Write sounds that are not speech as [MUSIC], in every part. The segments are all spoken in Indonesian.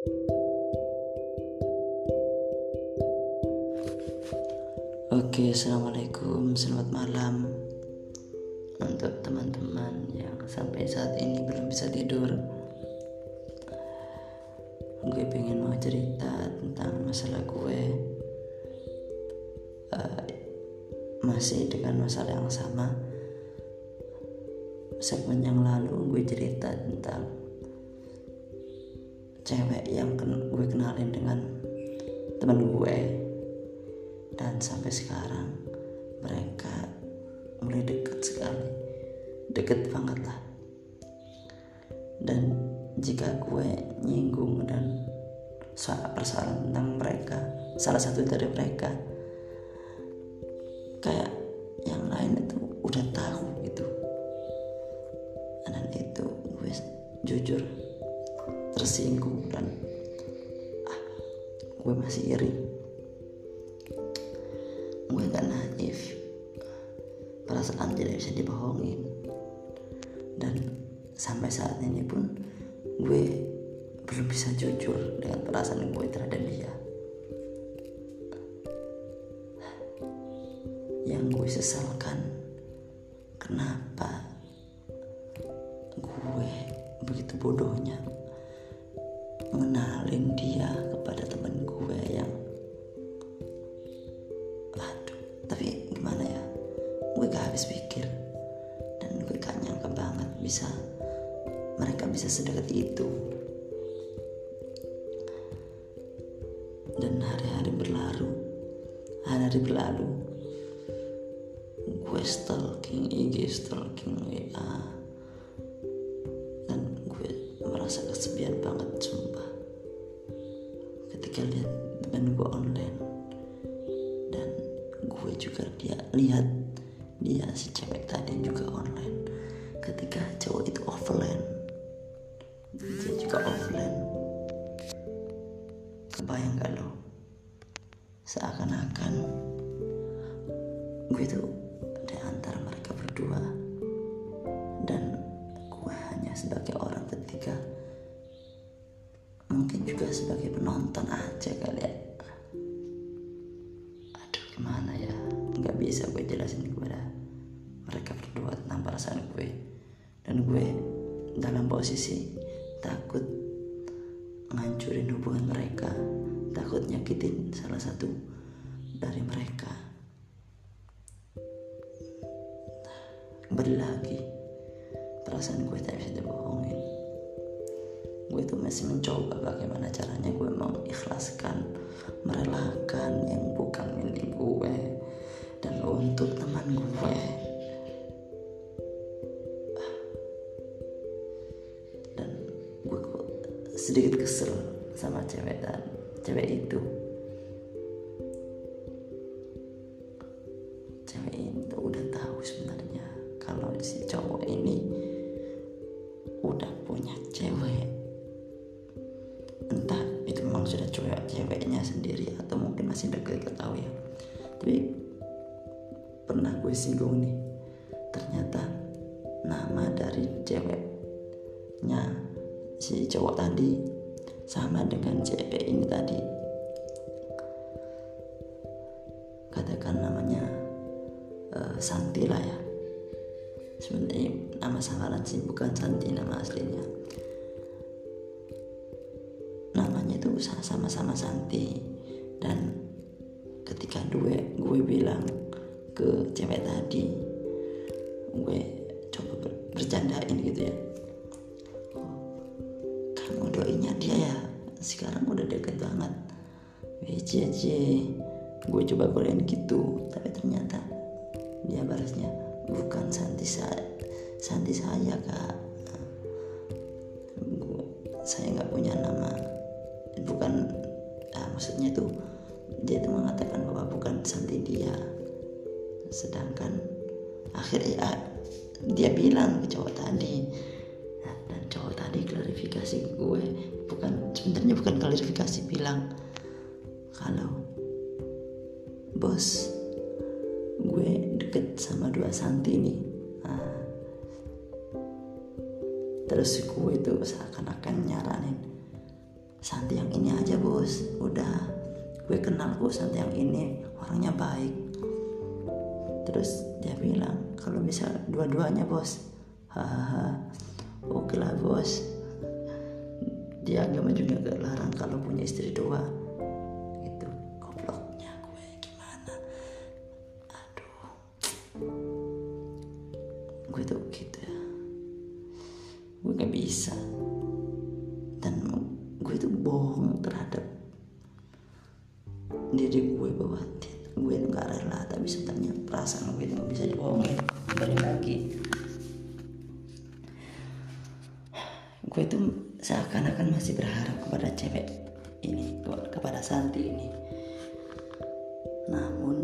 Oke, assalamualaikum, selamat malam untuk teman-teman yang sampai saat ini belum bisa tidur. Gue pengen mau cerita tentang masalah gue, uh, masih dengan masalah yang sama. Segmen yang lalu gue cerita tentang cewek yang gue kenalin dengan teman gue. Dan sampai sekarang mereka mulai dekat sekali. Deket banget lah. Dan jika gue nyinggung dan soal persoalan tentang mereka salah satu dari mereka kayak yang lain itu udah tahu gitu. Dan itu gue jujur tersinggung dan ah, gue masih iri. Gue gak naif. Perasaan tidak bisa dibohongin. Dan sampai saat ini pun gue belum bisa jujur dengan perasaan gue terhadap dia. Yang gue sesalkan habis pikir. Dan gue gak nyangka banget bisa mereka bisa sedekat itu. Dan hari-hari berlalu hari-hari berlalu gue stalking IG stalking WA dan gue merasa kesepian banget sumpah juga offline. Kebayang gak lo? Seakan-akan gue tuh di antara mereka berdua. Dan gue hanya sebagai orang ketiga. Mungkin juga sebagai penonton aja kali ya. Aduh gimana ya? Nggak bisa gue jelasin kepada mereka berdua tentang perasaan gue. Dan gue dalam posisi takut ngancurin hubungan mereka takut nyakitin salah satu dari mereka. Kembali lagi perasaan gue tak bisa dibohongin. Gue tuh masih mencoba bagaimana caranya gue mengikhlaskan merelakan yang bukan milik gue dan untuk teman gue sedikit kesel sama cewek dan cewek itu. Cewek itu udah tahu sebenarnya kalau si cowok ini udah punya cewek. Entah itu memang sudah cewek ceweknya sendiri atau mungkin masih dekat tahu ya. Tapi pernah gue singgung nih ternyata nama dari ceweknya si cowok tadi sama dengan cewek ini tadi. Katakan namanya uh, Santi lah ya. Sebenarnya nama samaran sih bukan Santi nama aslinya. Namanya itu sama-sama Santi. Dan ketika gue gue bilang ke cewek tadi gue coba ber bercandain gitu ya dia ya sekarang udah deket banget. WCC gue coba godain gitu tapi ternyata dia balasnya bukan Santi saya Santi saya kak. Gue, saya nggak punya nama. Bukan nah, maksudnya tuh dia itu mengatakan bahwa bukan Santi dia. Sedangkan akhirnya dia bilang ke cowok tadi. Nah, dan cowok tadi klarifikasi gue bukan sebenarnya bukan klarifikasi bilang kalau bos gue deket sama dua santi nih nah, terus gue itu seakan-akan nyaranin Santi yang ini aja bos udah. Gue kenal bos Santi yang ini orangnya baik. Terus dia bilang kalau bisa dua-duanya bos. Hahaha. Oke lah bos dia agama juga gak larang kalau punya istri dua. Itu gobloknya. Gue gimana? Aduh. Gue tuh gitu ya. Gue gak bisa. Dan gue tuh bohong terhadap diri gue bahwa gue tuh gak rela. Tapi sebenarnya perasaan gue itu gak bisa dibohongin. Kembali lagi. Gue tuh seakan-akan masih berharap kepada cewek ini kepada Santi ini. Namun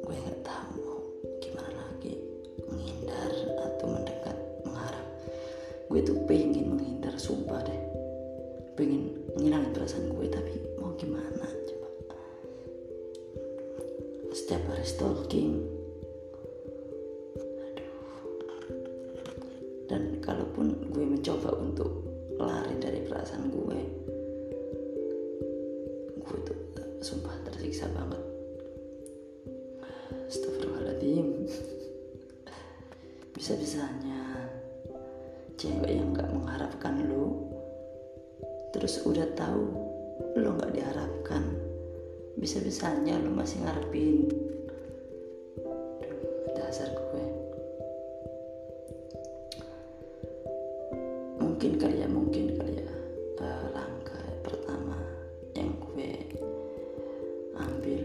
gue nggak tahu mau gimana lagi menghindar atau mendekat mengharap. Gue tuh pengen menghindar sumpah deh. Pengen ngilangin perasaan gue tapi mau gimana coba? Setiap hari stalking dan kalaupun gue mencoba untuk lari dari perasaan gue gue tuh sumpah tersiksa banget. Astagfirullahaladzim. Bisa-bisanya cewek yang gak mengharapkan lo terus udah tahu lo gak diharapkan bisa-bisanya lo masih ngarepin mungkin kali ya mungkin kali ya. Uh, langkah pertama yang gue ambil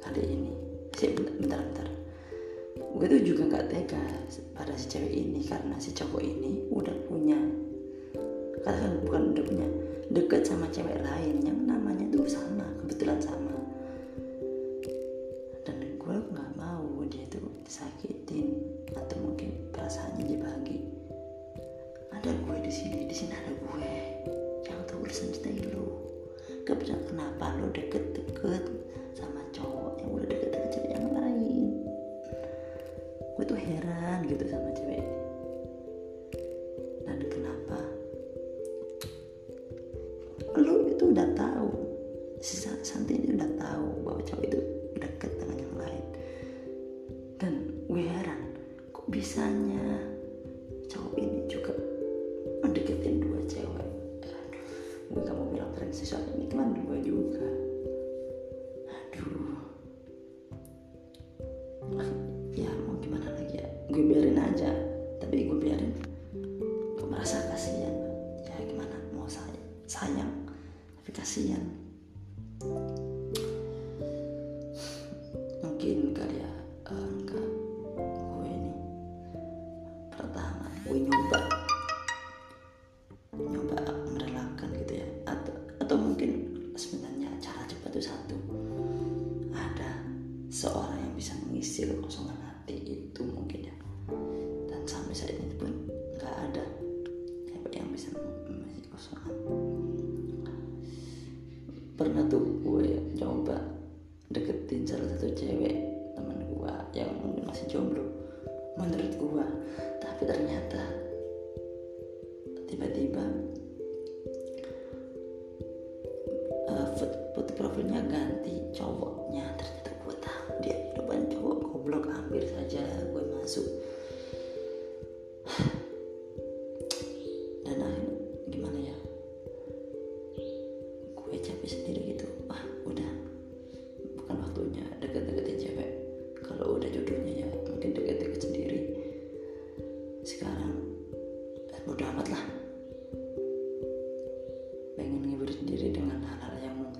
kali ini. Sih bentar bentar. Gue tuh juga nggak tega pada si cewek ini karena si cowok ini udah punya katakan bukan udah punya deket sama cewek lain yang namanya tuh sama kebetulan sama. Dan gue nggak mau dia tuh disakitin atau sini di sini ada gue. Yang tahu urusan stay lo gak bisa kenapa lo deket-deket sama cowok yang udah deket-deket cewek yang lain. Gue tuh heran gitu sama cewek. Dan kenapa? Lo itu udah tahu. Si Santi ini udah tahu bahwa cowok itu deket dengan yang lain. Dan gue heran kok bisanya cowok ini juga soal ini teman gue juga. Aduh. Ya mau gimana lagi ya? Gue biarin aja. Tapi gue biarin. Gue merasa kasihan. Ya gimana? Mau saya sayang. Tapi kasihan mengisi kekosongan hati itu mungkin ya. Dan sampai saat ini pun nggak ada yang bisa mengisi kekosongan pernah tuh gue coba deketin salah satu cewek teman gue yang masih jomblo menurut gue tapi ternyata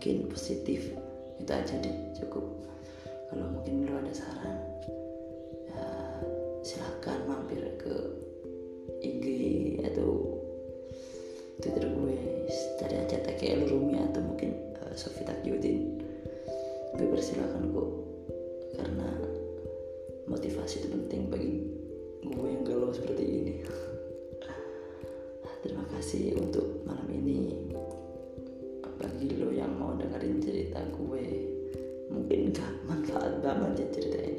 mungkin positif itu aja deh cukup. Kalau mungkin lo ada saran ya silahkan mampir ke IG atau Twitter gue cari aja TKL Rumi atau mungkin uh, Sofi Takyudin gue persilakan kok karena motivasi itu penting bagi gue yang galau seperti ini. [LAUGHS] Terima kasih untuk malam ini bagi lo yang mau dengerin cerita gue. Mungkin gak manfaat banget ya cerita ini